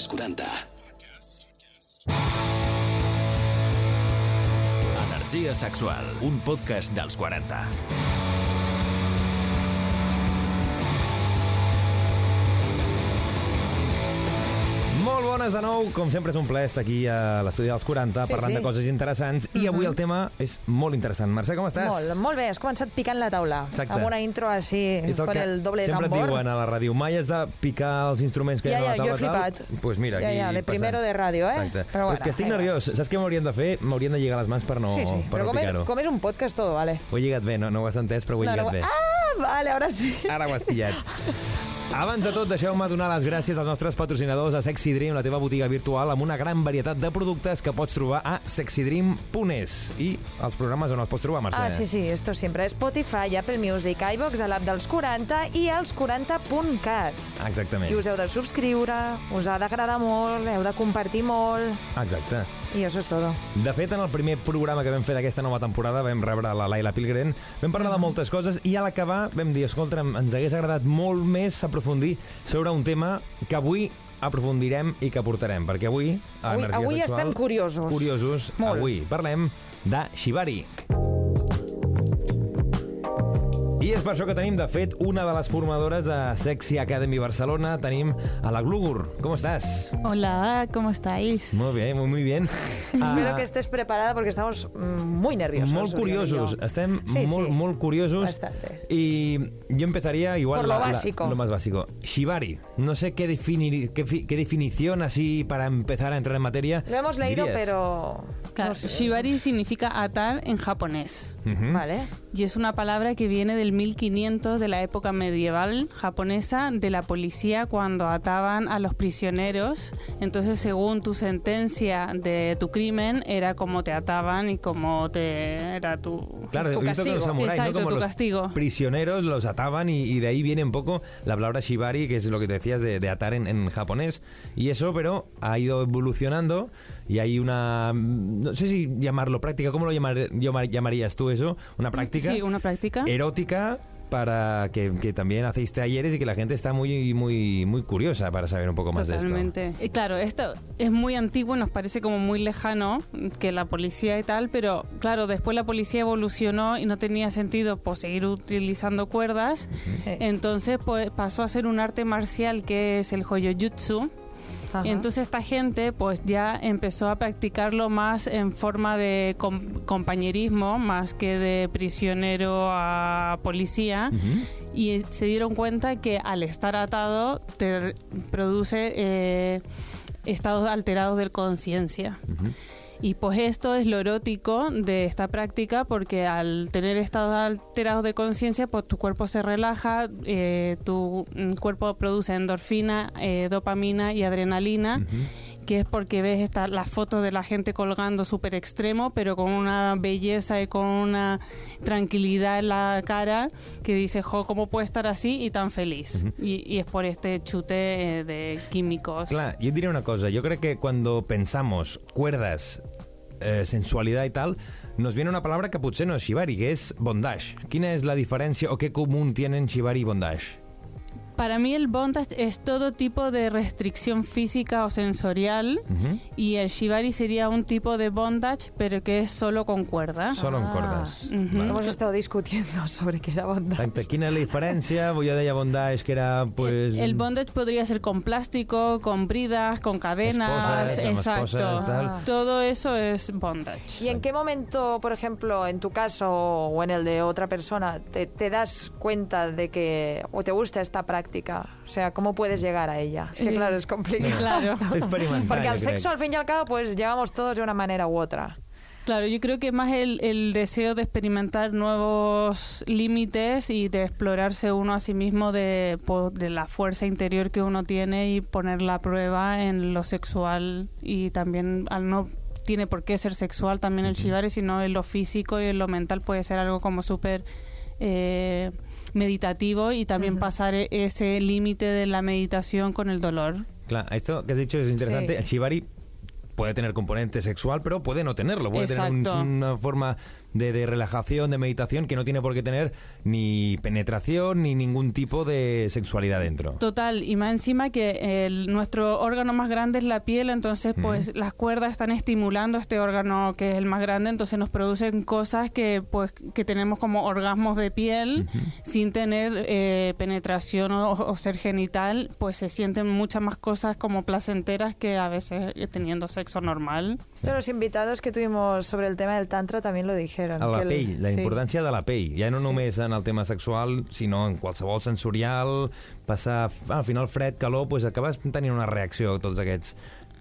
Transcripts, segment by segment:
dels 40. Energia sexual, un podcast dels 40. Molt bones de nou, com sempre és un plaer estar aquí a l'estudi dels 40 Sí, parlant sí. de coses interessants i avui el tema és molt interessant. Mercè, com estàs? Molt, molt bé, has començat picant la taula. Exacte. Amb una intro així, el con que el doble sempre et tambor. diuen a la ràdio, mai has de picar els instruments que Ja, hi ha a ja, la jo taula. he tal. flipat. Pues mira, Ja, aquí ja, de passant. primero de ràdio, eh? Exacte. Però bueno, Perquè estic vinga. nerviós. Saps què m'haurien de fer? M'haurien de lligar les mans per no, sí, sí, per però no com és, picar-ho. com és un podcast todo, vale. Ho he lligat bé, no, no ho has entès, però ho he No, lligat no, bé. ah, vale, ara sí. Ara ho has pillat. Abans de tot, deixeu-me donar les gràcies als nostres patrocinadors a Sexy Dream, la teva botiga virtual, amb una gran varietat de productes que pots trobar a sexydream.es. I els programes on els pots trobar, Mercè? Ah, sí, sí, esto siempre. Spotify, Apple Music, iVox, a l'app dels 40 i els 40.cat. Exactament. I us heu de subscriure, us ha d'agradar molt, heu de compartir molt, Exacte. I això és tot. De fet, en el primer programa que vam fer d'aquesta nova temporada vam rebre la Laila Pilgren, vam parlar de moltes coses i a l'acabar vam dir, escolta, ens hagués agradat molt més aprofundir sobre un tema que avui aprofundirem i que portarem, perquè avui Avui- avui Sexual, estem curiosos. Curiosos. Molt. Avui parlem de Shibari. I és per això que tenim, de fet, una de les formadores de Sexy Academy Barcelona. Tenim a la Glugur. Com estàs? Hola, ¿cómo estáis? Muy bien, muy, muy bien. Espero que estés preparada porque estamos mm, muy nerviosos. Molt curiosos, estem Sí, molt, sí. molt curiosos. Bastante. Y yo empezaría igual Por lo la- la- básico. lo más básico. Shibari, no sé qué, definir, qué, qué definición así para empezar a entrar en materia. Lo hemos leído, dirías. pero... Claro, no sé. Shibari significa atar en japonés. Ujú. Vale. Y es una palabra que viene del 1500 de la época medieval japonesa de la policía cuando ataban a los prisioneros. Entonces, según tu sentencia de tu crimen, era como te ataban y como te era tu, Claro, Tu que los castigo. samuráis, ¿no? Exacto, Como tu los castigo. prisioneros los ataban y, y de ahí viene un poco la palabra shibari, que es lo que te decías de, de atar en, en japonés. Y eso, pero ha ido evolucionando y hay una, no sé si llamarlo práctica, ¿cómo lo llamar- llamar- llamarías tú eso? Una práctica Sí, una práctica. erótica para que, que también hacéis talleres y que la gente está muy muy muy curiosa para saber un poco más de esto. Totalmente. Y claro, esto es muy antiguo nos parece como muy lejano que la policía y tal, pero claro, después la policía evolucionó y no tenía sentido pues, seguir utilizando cuerdas. Entonces pues, pasó a ser un arte marcial que es el Hoyojutsu. Ajá. Y entonces esta gente pues ya empezó a practicarlo más en forma de com- compañerismo, más que de prisionero a policía. Y se dieron cuenta que al estar atado te produce eh, estados alterados de conciencia. Y pues esto es lo erótico de esta práctica porque al tener estados alterados de conciencia, pues tu cuerpo se relaja, eh, tu mm, cuerpo produce endorfina, eh, dopamina y adrenalina, que es porque ves esta, las fotos de la gente colgando súper extremo, pero con una belleza y con una tranquilidad en la cara que dices, jo, ¿cómo puede estar así y tan feliz? y, y es por este chute eh, de químicos. Clar, yo diría una cosa, yo creo que cuando pensamos cuerdas, eh, sensualidad y tal, nos viene una palabra que potser no és shibari, que és bondage. Quina és la diferència o què común tienen shibari i bondage? Para mí el bondage es todo tipo de restricción física o sensorial Ujú. y el shibari sería un tipo de bondage pero que es solo con cuerda. Solo en Ah. cordes. Ujú. Vale. Hemos estado discutiendo sobre qué era bondage. Exacte, quina és la diferència? Jo deia bondage que era, pues... el bondage podría ser con plástico, con bridas, con cadenas, Esposas, exacto. esposas, tal. Ah. Todo eso es bondage. ¿Y en qué momento, por ejemplo, en tu caso o en el de otra persona, te, te das cuenta de que o te gusta esta práctica? O sea, ¿cómo puedes llegar a ella? Es que claro, es complicado. Claro. Experimentar, Porque al sexo, al fin y al cabo, pues llegamos todos de una manera u otra. Claro, yo creo que más el, el deseo de experimentar nuevos límites y de explorarse uno a sí mismo de la fuerza interior que uno tiene y poner la prueba en lo sexual y también al no tiene por qué ser sexual también el shibari, sino en lo físico y en lo mental puede ser algo como súper eh, meditativo y también pasar e- ese límite de la meditación con el dolor. Clar, esto que has dicho es interesante. Sí. El shibari puede tener componente sexual, pero puede no tenerlo. Puede tener un- una forma de, de relajación, de meditación, que no tiene por qué tener ni penetración ni ningún tipo de sexualidad dentro. Total, y más encima que el, nuestro órgano más grande es la piel, entonces pues las cuerdas están estimulando este órgano que es el más grande, entonces nos producen cosas que pues que tenemos como orgasmos de piel sin tener eh, penetración o, o ser genital, pues se sienten muchas más cosas como placenteras que a veces eh, teniendo sexo normal. Esto los invitados que tuvimos sobre el tema del tantra también lo dijeron. A la que el- pell, la sí. importància de la pell, ja no només en el tema sexual, sinó en qualsevol sensorial, passar al final fred, calor, pues acabes tenint una reacció a tots aquests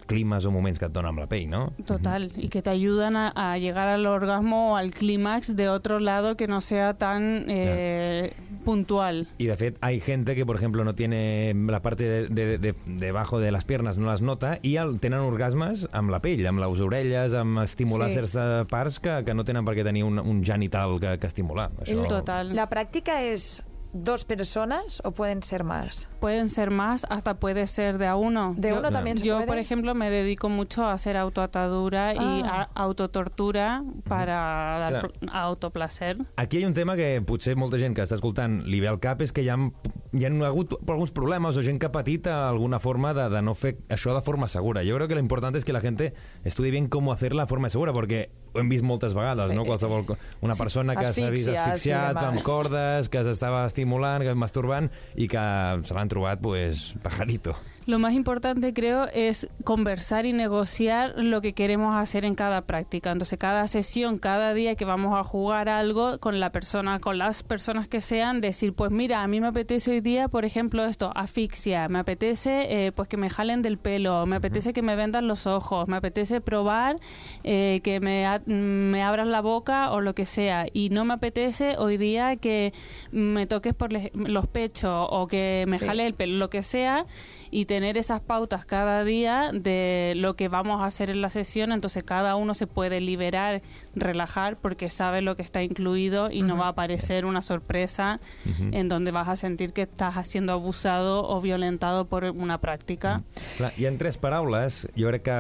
climes o moments que et donen amb la pell, no? Total, y que te ayudan a, a llegar al orgasmo o al clímax de otro lado que no sea tan eh, puntual. Y de fet, hay gente que, por ejemplo, no tiene la parte de, de, de, debajo de las piernas, no las nota, i el, tenen orgasmes amb la pell, amb les orelles, amb estimular Sí. certes parts que, que no tenen per què tenir un, un genital que, que estimular. El- Total. ¿La práctica es dos personas o pueden ser más? Pueden ser más, hasta puede ser de a uno. ¿De Yo- uno también se Yo, puede? por ejemplo, me dedico mucho a hacer autoatadura y Ah. a- autotortura para dar Clar. pl- autoplacer. Aquí hi ha un tema que potser molta gent que està escoltant li ve al cap és que hi ha, hi ha hagut alguns problemes o gent que ha patit alguna forma de, de no fer això de forma segura. Jo crec que lo important és que la gente estudi bien cómo hacerla de forma segura, perquè ho hem vist moltes vegades, Sí. no? Qualsevol, una Sí, persona que s'ha vist asfixiat demás. amb cordes, que s'estava estimulant, que masturbant i que se l'han trobat, pues, pajarito. Lo más importante, creo, es conversar y negociar lo que queremos hacer en cada práctica. Entonces, cada sesión, cada día que vamos a jugar algo con la persona, con las personas que sean, decir, pues mira, a mí me apetece hoy día, por ejemplo, esto, asfixia, me apetece eh, pues que me jalen del pelo, me apetece que me vendan los ojos, me apetece probar eh, que me, a- me abras la boca o lo que sea. Y no me apetece hoy día que me toques por los pechos o que me Sí. jale el pelo, lo que sea y tener esas pautas cada día de lo que vamos a hacer en la sesión, entonces cada uno se puede liberar, relajar porque sabe lo que está incluido y no va a aparecer una sorpresa en donde vas a sentir que estás siendo abusado o violentado por una práctica. Clar, hi ha tres paraules, jo crec que,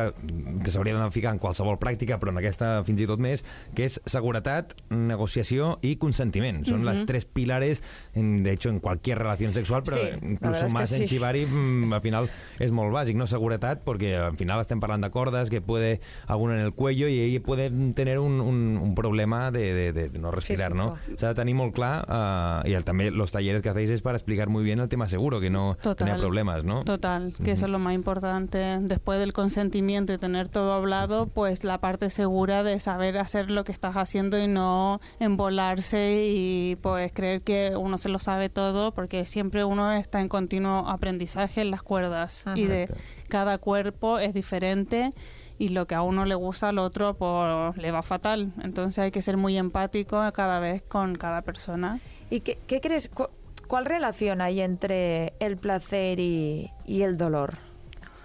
que s'haurien de ficar en qualsevol pràctica, però en aquesta fins i tot més, que és seguretat, negociació i consentiment. Són les tres pilares, en, de hecho, en cualquier relación sexual, però Sí, la incluso más en sí. Shibari, mm, al final és molt bàsic, no? Seguretat, perquè al final estem parlant de cordes, que puede alguna en el cuello i ell puede tener un, un, un problema de, de, de no respirar, Físico. no? S'ha de tenir molt clar, uh, i el, també los talleres que hacéis es para explicar muy bien el tema seguro, que no Total. tenía problemas, ¿no? Total, que eso es lo más importante. Después del consentimiento y tener todo hablado, pues la parte segura de saber hacer lo que estás haciendo y no embolarse y pues creer que uno se lo sabe todo, porque siempre uno está en continuo aprendizaje en las cuerdas y de cada cuerpo es diferente y lo que a uno le gusta al otro pues le va fatal. Entonces hay que ser muy empático cada vez con cada persona. ¿Y qué, qué crees? cu- ¿Cuál relación hay entre el placer y, y el dolor?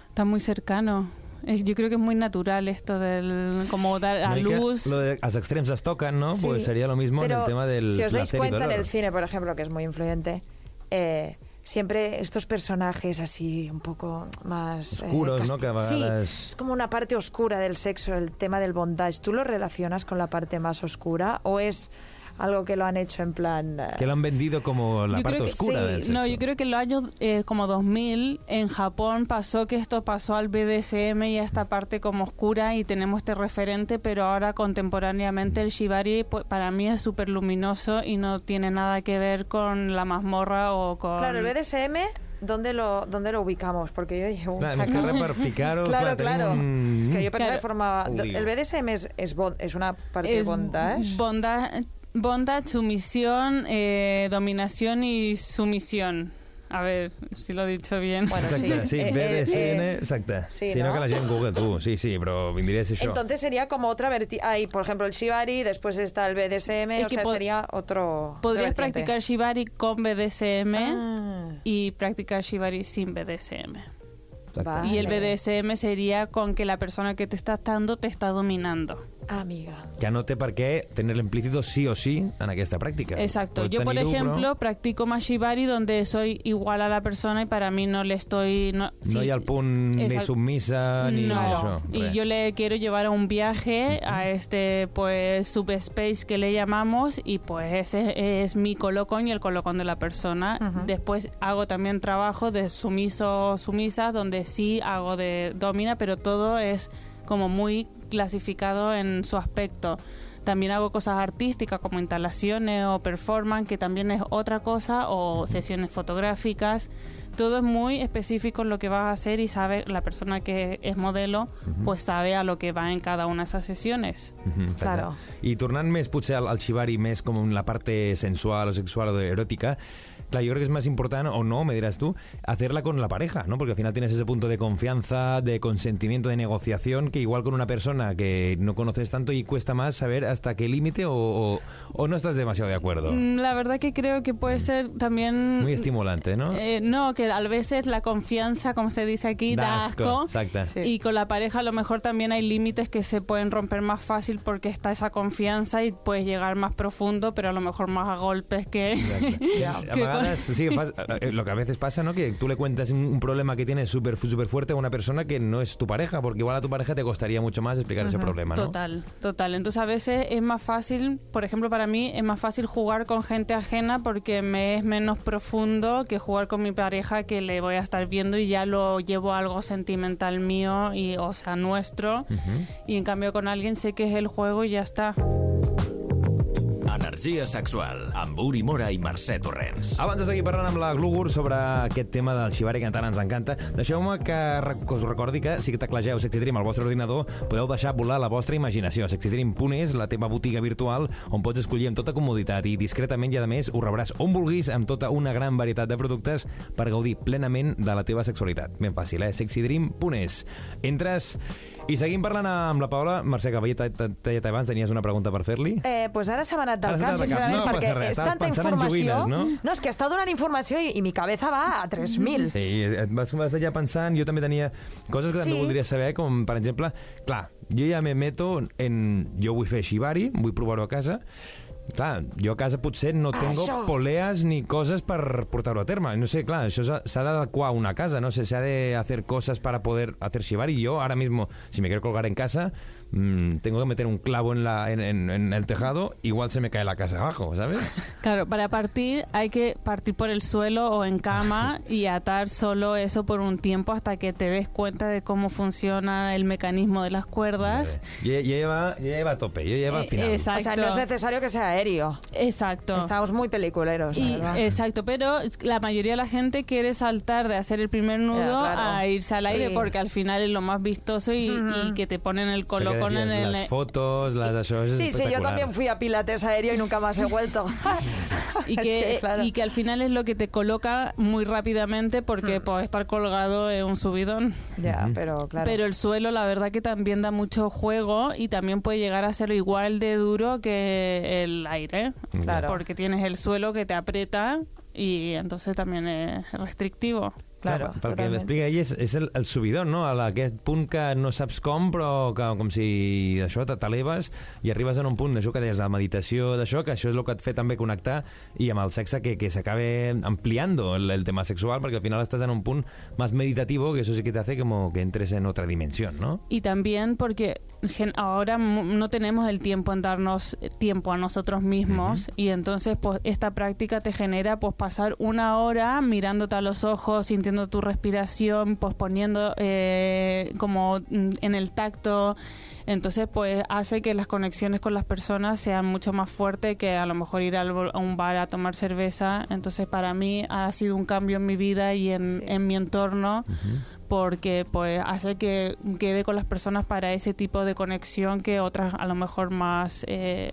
Está muy cercano. Yo creo que es muy natural esto del como dar a luz. Lo de, los extremos las tocan, ¿no? Sí, Pues sería lo mismo pero en el tema del Si os dais cuenta en el cine, por ejemplo, que es muy influyente, eh, siempre estos personajes así un poco más... eh, Oscuros, ¿no? Que Sí, vegades- es como una parte oscura del sexo, el tema del bondage. ¿Tú lo relacionas con la parte más oscura o es algo que lo han hecho en plan... eh, Que lo han vendido como la parte oscura sí, del sexo. No, yo creo que en los años eh, como 2000 en Japón pasó que esto pasó al BDSM y a esta parte como oscura y tenemos este referente, pero ahora contemporáneamente el shibari pues, para mí es súper luminoso y no tiene nada que ver con la mazmorra o con... Claro, el BDSM, ¿dónde lo, dónde lo ubicamos? Porque yo llevo un Clar, més que Claro, claro. un... Que yo pensaba Claro. que formaba... Lío. El BDSM es, es, bon- es una parte de es bondage. Bonda- bondage, sumisión, eh, dominación y sumisión. A ver si lo he dicho bien. Bueno, Exacte, sí, Eh, BDSM, eh, exacte. sí, si no, no? que la gent Google, tu. Sí, sí, però vindries això. Entonces sería como otra verti Hay, por ejemplo, el Shibari, después está el BDSM, Es o que sea, sería otro. Podrías otra vertiente. practicar shibari con BDSM Ah, y practicar shibari sin BDSM. Y el. BDSM sería con que la persona que te está dando te está dominando. Amiga. que no té per què tener implícito sí o sí en aquesta pràctica. Exacto. Yo, por ejemplo, practico Mashibari donde soy igual a la persona y para mí no le estoy... No, no sí, hi ha el punt Exacto. més submissa ni no. això. Y yo le quiero llevar a un viaje a este pues subspace que le llamamos y pues ese es mi colocón y el colocón de la persona. Después hago también trabajo de sumiso sumisa donde sí hago de domina, pero todo es como muy clasificado en su aspecto. También hago cosas artísticas como instalaciones o performance, que también es otra cosa, o sesiones fotográficas. Todo es muy específico en lo que vas a hacer y sabe la persona que es modelo, pues sabe a lo que va en cada una de esas sesiones. Mhm, exacte. Claro. I tornant més potser al, al shibari, més com en la parte sensual o sexual o eròtica, claro, yo creo que es más importante, o no, me dirás tú, hacerla con la pareja, ¿no? Porque al final tienes ese punto de confianza, de consentimiento, de negociación, que igual con una persona que no conoces tanto y cuesta más saber hasta qué límite o, o- o no estás demasiado de acuerdo. Mm, La verdad que creo que puede ser también... Muy estimulante, ¿no? Eh, no, que a veces la confianza, como se dice aquí, da asco. Exacto. Sí. Y con la pareja a lo mejor también hay límites que se pueden romper más fácil porque está esa confianza y puedes llegar más profundo, pero a lo mejor más a golpes que... A sí, eh, lo que a veces pasa, ¿no? Que tú le cuentas un, problema que tienes súper súper fuerte a una persona que no es tu pareja, porque igual a tu pareja te costaría mucho más explicar ese problema, ¿no? Total, total. Entonces a veces es más fácil, por ejemplo para mí es más fácil jugar con gente ajena porque me es menos profundo que jugar con mi pareja que le voy a estar viendo y ya lo llevo a algo sentimental mío y o sea nuestro y en cambio con alguien sé que es el juego y ya está. Energia sexual, amb Uri Mora i Mercè Torrents. Abans de seguir parlant amb la Glugur sobre aquest tema del Shibari que tant ens encanta, deixeu-me que, que us recordi que si teclegeu Sexy Dream al vostre ordinador podeu deixar volar la vostra imaginació. SexyDream.es, la teva botiga virtual on pots escollir amb tota comoditat i discretament i a més ho rebràs on vulguis amb tota una gran varietat de productes per gaudir plenament de la teva sexualitat. Ben fàcil, eh? SexyDream.es. Entres i seguim parlant amb la Paula. Mercè, que veia tallat abans, tenies una pregunta per fer-li? Eh, pues ara se m'ha anat del cap, sincerament, No perquè res, és tanta informació... joguines, no? és que està donant informació i, i mi cabeza va a 3.000. Sí, et vas, vas allà pensant, jo també tenia coses que també Sí. voldria saber, com per exemple, clar, jo ja me meto en... Jo vull fer shibari, vull provar-ho a casa, Clar, jo a casa potser no tengo Això. poleas ni coses per portar-ho a terme. No sé, clar, això s'ha s'ha d'adequar a una casa, no sé, se ha de hacer cosas para poder hacer shibari. Yo ahora mismo, si me quiero colgar en casa, mm, tengo que meter un clavo en, la, en, en- en el tejado, igual se me cae la casa abajo, ¿sabes? Claro, para partir hay que partir por el suelo o en cama y atar solo eso por un tiempo hasta que te des cuenta de cómo funciona el mecanismo de las cuerdas. Y, y ella va, y ella va a tope, y ella va al Eh, final. exacto. O sea, no es necesario que sea aéreo. Exacto. Estamos muy peliculeros, Y, exacto, pero la mayoría de la gente quiere saltar de hacer el primer nudo Ya, claro. a irse al aire Sí. porque al final es lo más vistoso y, y que te ponen el O sea, que colocón en decías, el... las fotos, las eso es Sí, sí, yo también fui a Pilates aéreo y nunca más he vuelto. y que, claro. y que al final es lo que te coloca muy rápidamente porque por estar colgado es un subidón. Ya, pero claro. Pero el suelo, la verdad que también da mucho juego y también puede llegar a ser igual de duro que el aire. Claro. Porque tienes el suelo que te aprieta y entonces también es restrictivo. Claro, Pel que m'explica ell és, és el, el subidor, no? A aquest punt que no saps com, però que, com si d'això te t'eleves i arribes en un punt d'això que deies, la meditació, d'això, que això és el que et fa també connectar i amb el sexe que, que s'acabe ampliando el, el tema sexual, perquè al final estàs en un punt més meditativo, que eso sí que te hace como que entres en otra dimensión, ¿no? Y también porque ahora no tenemos el tiempo en darnos tiempo a nosotros mismos y entonces pues esta práctica te genera pues pasar una hora mirándote a los ojos, sintiendo tu respiración, pues poniendo eh, como mm, en el tacto. Entonces, pues hace que las conexiones con las personas sean mucho más fuertes que a lo mejor ir a un bar a tomar cerveza. Entonces, para mí ha sido un cambio en mi vida y en, Sí. en mi entorno porque pues hace que quede con las personas para ese tipo de conexión que otras a lo mejor más eh,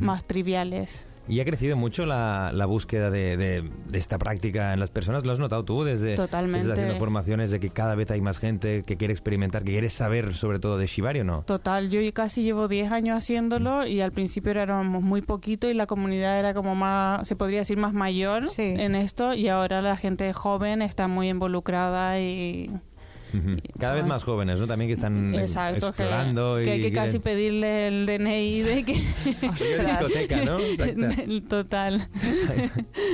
más triviales. Y ha crecido mucho la, la búsqueda de, de- de esta práctica en las personas. ¿Lo has notado tú desde, Totalmente. desde haciendo formaciones de que cada vez hay más gente que quiere experimentar, que quiere saber sobre todo de Shibari o no? Total, yo casi llevo 10 años haciéndolo y al principio éramos muy poquito y la comunidad era como más, se podría decir más mayor Sí. en esto y ahora la gente joven está muy involucrada y. Cada vez más jóvenes, ¿no? También que están Exacto, que, explorando que y hay que casi pedirle el DNI de que... Discoteca, ¿no? Exacto. total.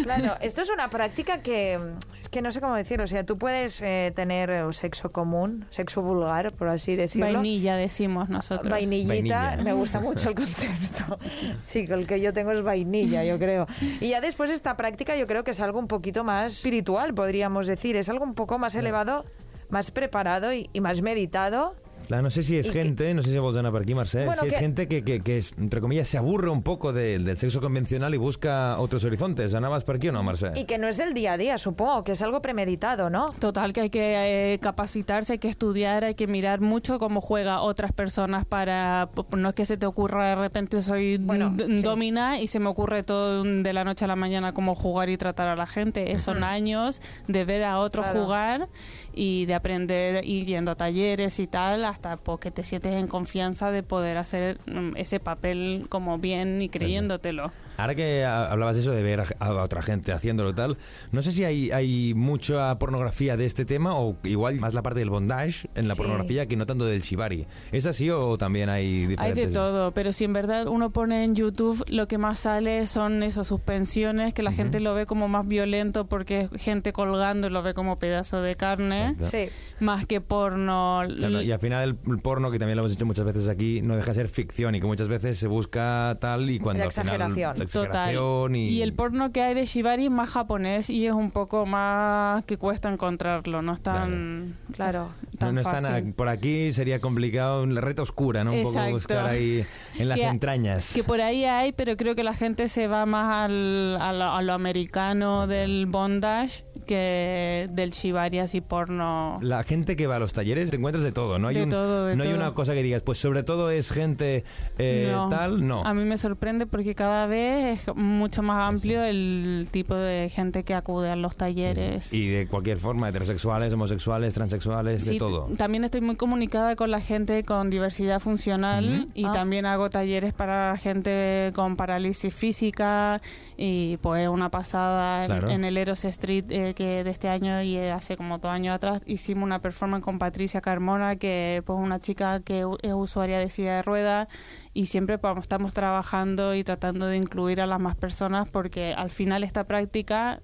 Claro, esto es una práctica que es que no sé cómo decirlo. O sea, tú puedes eh, tener eh, sexo común, sexo vulgar, por así decirlo. Vainilla decimos nosotros. Vainillita, Vainilla. me gusta mucho el concepto. Sí, el que yo tengo es vainilla, yo creo. Y ya después esta práctica yo creo que es algo un poquito más espiritual, podríamos decir. Es algo un poco más elevado, más preparado y, más meditado. Clar, no sé si és I que- gente, no sé si vols anar per aquí, Mercè, Bueno, si es que- gente que, que, que, entre comillas, se aburre un poco de- del sexo convencional y busca otros horizontes. ¿Anabas per aquí o no, Mercè? Y que no es del día a día, supongo, que es algo premeditado, ¿no? Total, que hay que eh, capacitarse, hay que estudiar, hay que mirar mucho cómo juega otras personas para... No es que se te ocurra de repente soy Bueno, sí. domina y se me ocurre todo de la noche a la mañana cómo jugar y tratar a la gente. Eh, Son años de ver a otros Claro. jugar y de aprender y yendo a talleres y tal hasta pues, que te sientes en confianza de poder hacer mm, ese papel como bien y creyéndotelo. Ahora que hablabas de eso de ver a, a otra gente haciéndolo y tal, no sé si hay, hay mucha pornografía de este tema o igual más la parte del bondage en la Sí. pornografía que no tanto del shibari. ¿Es así o también hay Hay diferentes? de todo, pero si en verdad uno pone en YouTube, lo que más sale son esas suspensiones, que la gente lo ve como más violento porque es gente colgando y lo ve como pedazo de carne. Sí. más que porno. Claro, y al final el, porno, que también lo hemos hecho muchas veces aquí, no deja de ser ficción y que muchas veces se busca tal y cuando La al final... exageración. y... Y el porno que hay de Shibari es más japonés y es un poco más que cuesta encontrarlo, no es tan, Claro. Tan no es tan fácil. a- por aquí sería complicado, la reta oscura, ¿no? Un poco buscar ahí en las Que- entrañas. Que por ahí hay, pero creo que la gente se va más al, a, lo, a lo americano del bondage que del shibari así porno. La gente que va a los talleres te encuentras de todo, no hay, De un- todo, de no hay todo. una cosa que digas, pues sobre todo es gente eh, No. tal, no. A mí me sorprende porque cada vez es mucho más amplio el tipo de gente que acude a los talleres. Y de cualquier forma, heterosexuales, homosexuales, transexuales, de Sí, todo. También estoy muy comunicada con la gente con diversidad funcional Ujú. y Ah. también hago talleres para gente con parálisis física y pues una pasada en- Claro. en, el Eros Street eh, que de este año y eh, hace como dos años atrás hicimos una performance con Patricia Carmona que pues una chica que es usuaria de silla de ruedas y siempre pues, estamos trabajando y tratando de incluir a las más personas porque al final esta práctica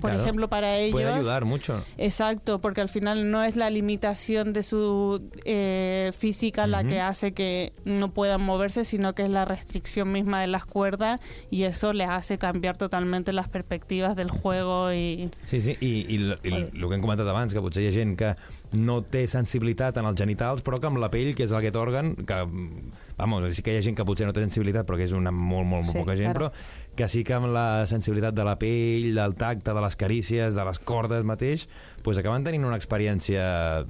por Claro. ejemplo para ellos Puede ayudar mucho. Exacto, porque al final no es la limitación de su eh, física la Ujú. que hace que no puedan moverse, sino que es la restricción misma de las cuerdas y eso les hace cambiar totalmente las perspectivas del juego y Sí, sí, i, i, i l- el que hem comentat abans, que potser hi ha gent que no té sensibilitat en els genitals, però que amb la pell, que és aquest òrgan, que, vamos, sí que hi ha gent que potser no té sensibilitat, però que és una molt, molt, molt Sí, poca gent, claro. però que sí que amb la sensibilitat de la pell, del tacte, de les carícies, de les cordes mateix, pues acaben tenint una experiència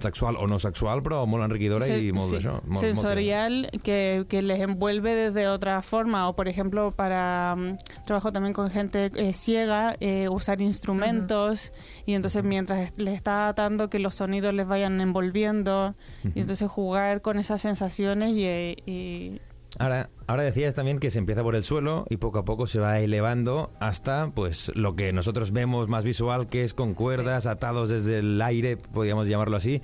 sexual o no sexual, però molt enriquidora se- i molt sí, molt sensorial que, que les envuelve desde otra forma o por ejemplo para mm, trabajo también con gente eh, ciega eh, usar instrumentos y entonces mientras les está atando que los sonidos les vayan envolviendo y entonces jugar con esas sensaciones y, eh, y- Ahora, ahora decías también que se empieza por el suelo y poco a poco se va elevando hasta pues lo que nosotros vemos más visual, que es con cuerdas atados desde el aire, podríamos llamarlo así.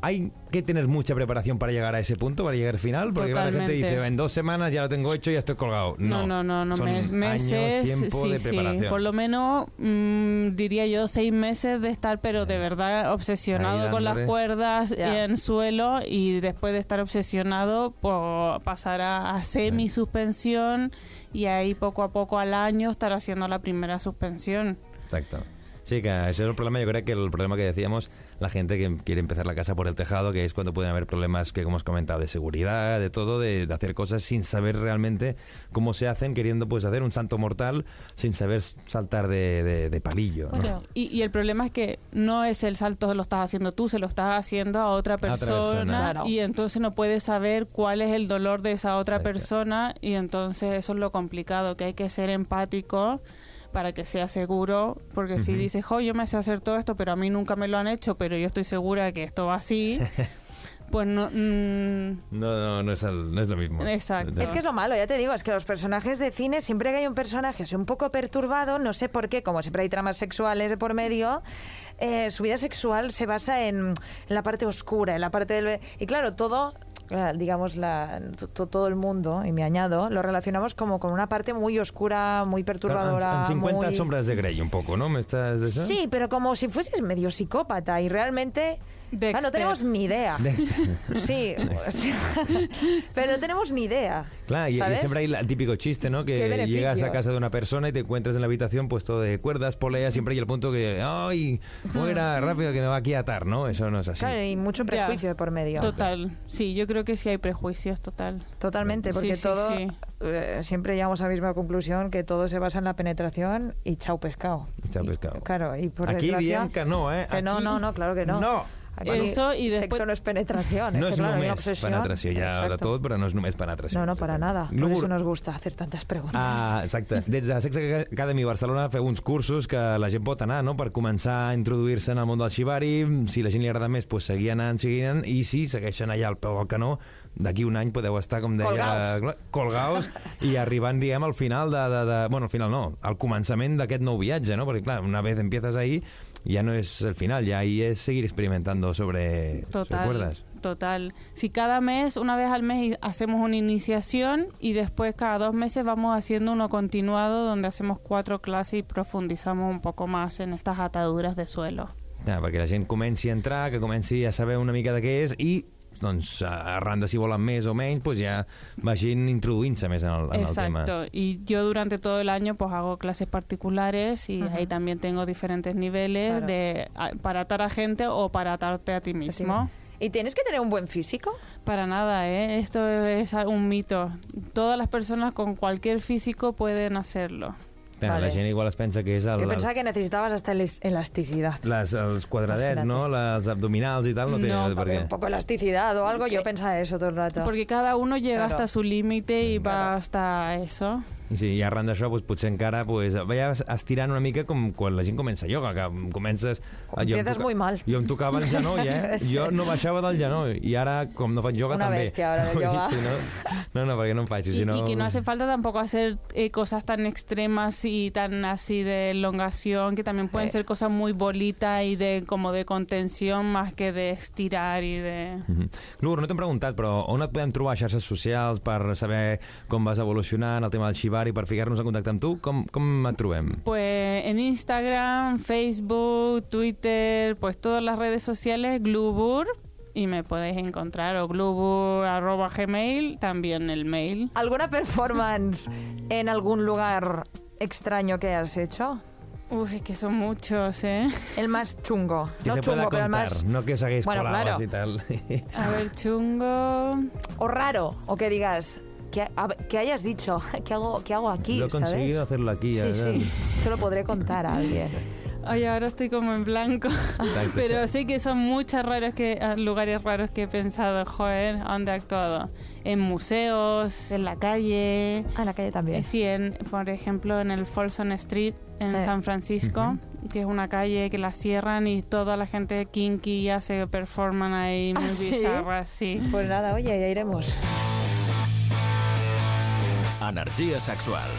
Hay que tener mucha preparación para llegar a ese punto, para llegar al final, porque la gente dice, en dos semanas ya lo tengo hecho y ya estoy colgado. No, no, no, no, no, son mes- meses, años, tiempo sí, de sí, por lo menos mm, diría yo seis meses de estar, pero de verdad obsesionado Ahí con las cuerdas Ya. en suelo y después de estar obsesionado, pues pasar a, a semi suspensión y ahí poco a poco al año estar haciendo la primera suspensión. Exacto. Sí, que ese es el problema. Yo creo que el problema que decíamos, la gente que quiere empezar la casa por el tejado, que es cuando pueden haber problemas que hemos comentado de seguridad, de todo, de, de hacer cosas sin saber realmente cómo se hacen, queriendo pues hacer un salto mortal sin saber saltar de, de- de palillo. ¿no? Y, y el problema es que no es el salto lo estás haciendo tú, se lo estás haciendo a otra otra persona, persona. Claro. y entonces no puedes saber cuál es el dolor de esa otra Exacto. persona y entonces eso es lo complicado, que hay que ser empático para que sea seguro, porque si dices, oh, yo me sé hacer todo esto, pero a mí nunca me lo han hecho, pero yo estoy segura que esto va así, pues no... mm, No, no, no es, el- no es lo mismo. Exacto. Es que es lo malo, ya te digo, es que los personajes de cine, siempre que hay un personaje así un poco perturbado, no sé por qué, como siempre hay tramas sexuales de por medio, eh, su vida sexual se basa en, en la parte oscura, en la parte del... Y claro, todo, digamos, la, to- todo el mundo, y me añado, lo relacionamos como con una parte muy oscura, muy perturbadora. en, en 50 muy... sombras de Grey un poco, ¿no? ¿Me estás de eso? Sí, pero como si fueses medio psicópata y realmente... Dexter. Ah, no tenemos ni idea. Dexter. Sí, o sea, pero no tenemos ni idea. Claro, y, siempre hay el típico chiste, ¿no? ¿Qué Que llegas a casa de una persona y te encuentras en la habitación pues todo de cuerdas, poleas, siempre hay el punto que, ¡ay! Fuera, rápido, que me va aquí a atar, ¿no? Eso no es así. Claro, y mucho Ya. prejuicio de por medio. Total. Sí, yo creo que sí hay prejuicios, total. Totalmente, porque Sí, sí, todo, sí. eh, siempre llegamos a la misma conclusión, que todo se basa en la penetración y chau pescado. Chau Y- pescado. claro, y por Aquí que no, eh? que no, no, no, claro que no. No! Aquí Eso y Sexo después- no es penetración, No es és que claro, hay una només penetració, hi ha de tot, però no és només penetració. No, no, para nada. Por Lúgur- eso nos gusta hacer tantas preguntas. Ah, exacte. Des de Sex Academy Barcelona feu uns cursos que la gent pot anar, no?, per començar a introduir-se en el món del xivari. Si la gent li agrada més, pues, seguir anant, seguir anant, i si segueixen allà al peu del canó, d'aquí un any podeu estar, com deia... Colgaos. clar, Colgaos i arribant, diguem, al final de, de, de... Bueno, al final no, al començament d'aquest nou viatge, no? Perquè, clar, una vez empiezas ahí, ya no es el final, ya ahí es seguir experimentando sobre, Total. cuerdas. Total. Si cada mes, una vez al mes, hacemos una iniciación y después cada dos meses vamos haciendo uno continuado donde hacemos cuatro clases y profundizamos un poco más en estas ataduras de suelo. Ja, perquè la gent comenci a entrar, que comenci a saber una mica de què és i doncs, arran de si volen més o menys, doncs ja vagin introduint-se més en el, en el tema. Exacto. Y yo durante todo el año pues hago clases particulares y ahí también tengo diferentes niveles Claro. de a- para atar a gente o para atarte a ti mismo. ¿Y tienes que tener un buen físico? Para nada, ¿eh? Esto es un mito. Todas las personas con cualquier físico pueden hacerlo. Clar, Vale. La gent igual es pensa que és el, Yo el, pensaba que necesitabas hasta elas- elasticidad. les, els quadradets, no? Les abdominals i tal, no No, per què. Un poco elasticidad o algo, yo pensaba eso todo el rato. Porque cada uno llega Claro. hasta su límite y va Claro. hasta eso. I sí, i arran d'això, doncs, potser encara doncs, veies estirant una mica com quan la gent comença ioga, que comences... Com jo em empiezas muy mal. Jo em tocava el genoll, eh? Sí. Jo no baixava del genoll, i ara, com no faig ioga, Una també. ahora del Vull dir, yoga. Si no, no, no, perquè no em faig, Y, si no... y que no hace falta tampoco hacer eh, cosas tan extremas y tan así de elongación, que también pueden Sí. ser cosas muy bolitas y de como de contención más que de estirar y de... Mhm. Lur, no t'hem preguntat, però on et podem trobar a xarxes socials per saber com vas evolucionant el tema del Shibari, per ficar-nos en contacte amb tu? Com, com et trobem? Pues en Instagram, Facebook, Twitter, pues todas las redes sociales, Glubur, y me podéis encontrar, o glubur arroba gmail, también el mail. ¿Alguna performance en algún lugar extraño que has hecho? Uy, es que son muchos, ¿eh? El más chungo. Que no se pueda chungo, pero el más... no que os haguéis Bueno, claro. y tal. A ver, chungo... O raro, o que digas, que, a- que hayas dicho, ¿qué hago, qué hago aquí? Lo he ¿sabes? conseguido hacerlo aquí. Sí, ya, ya. sí. Esto lo podré contar a alguien. Ay, ahora estoy como en blanco. Exacto, Pero sí. sí que son muchos raros que, ah, lugares raros que he pensado, joder, ¿a ¿dónde he actuado? En museos, en la calle. Ah, en la calle también. Eh, sí, en, por ejemplo, en el Folsom Street en Eh. San Francisco, que es una calle que la cierran y toda la gente kinky hace performan ahí muy ¿Ah, sí? bizarras, sí. Pues nada, oye, ya iremos. Energia sexual.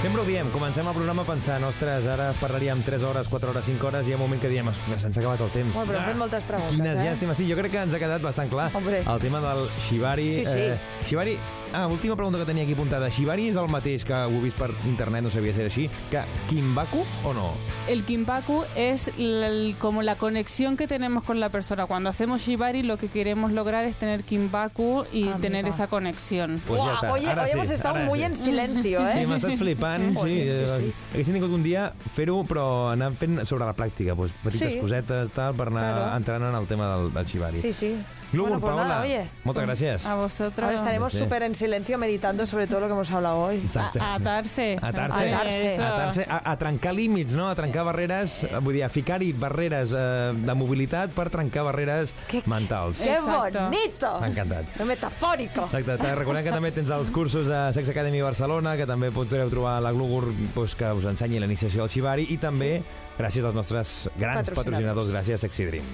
Sempre ho diem, comencem el programa pensant, ostres, ara parlaríem 3 hores, 4 hores, 5 hores, i hi ha un moment que diem, "Ostres, se'ns ha acabat el temps. Bueno, però hem fet moltes preguntes, Quines eh? llàstimes. Sí, jo crec que ens ha quedat bastant clar Hombre. el tema del Shibari. Sí, sí. Eh, Shibari, ah, última pregunta que tenia aquí apuntada. Shibari és el mateix que ho he vist per internet, no sabia si era així, que Kimbaku o no? El kimpaku es la- el- como la conexión que tenemos con la persona. Cuando hacemos shibari lo que queremos lograr es tener kimbaku y Amiga. tener esa conexión. Pues ja està, oye, ara hoy sí, hemos estado ara muy sí. en silencio, ¿eh? Sí, m'ha estat flipant. Sí, sí, eh, sí. Haguéssim tingut un dia fer-ho, però anar fent sobre la pràctica, doncs, petites Sí. cosetes, tal, per anar Claro. entrant en el tema del, del Shibari. Sí, sí. Glúbur, bueno, pues Paola, nada, oye. moltes gràcies. A vosotros. Ahora estaremos Sí. súper en silencio meditando sobre todo lo que hemos hablado hoy. A, a atarse. Atarse. Atarse. Atar-se a, a trencar límits, no? A trencar barreres, eh, vull dir, a ficar-hi barreres eh, de mobilitat per trencar barreres Que- mentals. ¡Qué Exacto. bonito! M'ha encantat. ¡Qué metafórico! Exacte, te recordem que també tens els cursos a Sex Academy Barcelona, que també podreu trobar la Glugur pues, que us ensenyi la iniciació del Xivari i també gràcies als nostres grans Patrocinadors. patrocinadors, gràcies Exidream.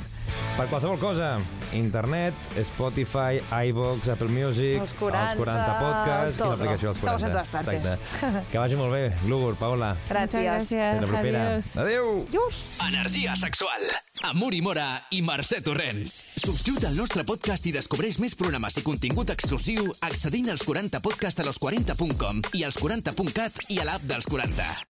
Per qualsevol cosa, internet, Spotify, iVoox, Apple Music, Els 40, els 40 podcasts i l'aplicació dels Estamos 40. en todas partes. Exacte. Que vagi molt bé, Glugur, Paola. Muchas Gràcies. Fins gracias. la propera. Adiós. Adéu! Adiós. Energia sexual. Amb Uri Mora i Mercè Torrents. Subscriu't al nostre podcast i descobreix més programes i contingut exclusiu accedint als 40 podcast a los40.com i als 40.cat i a l'app dels 40.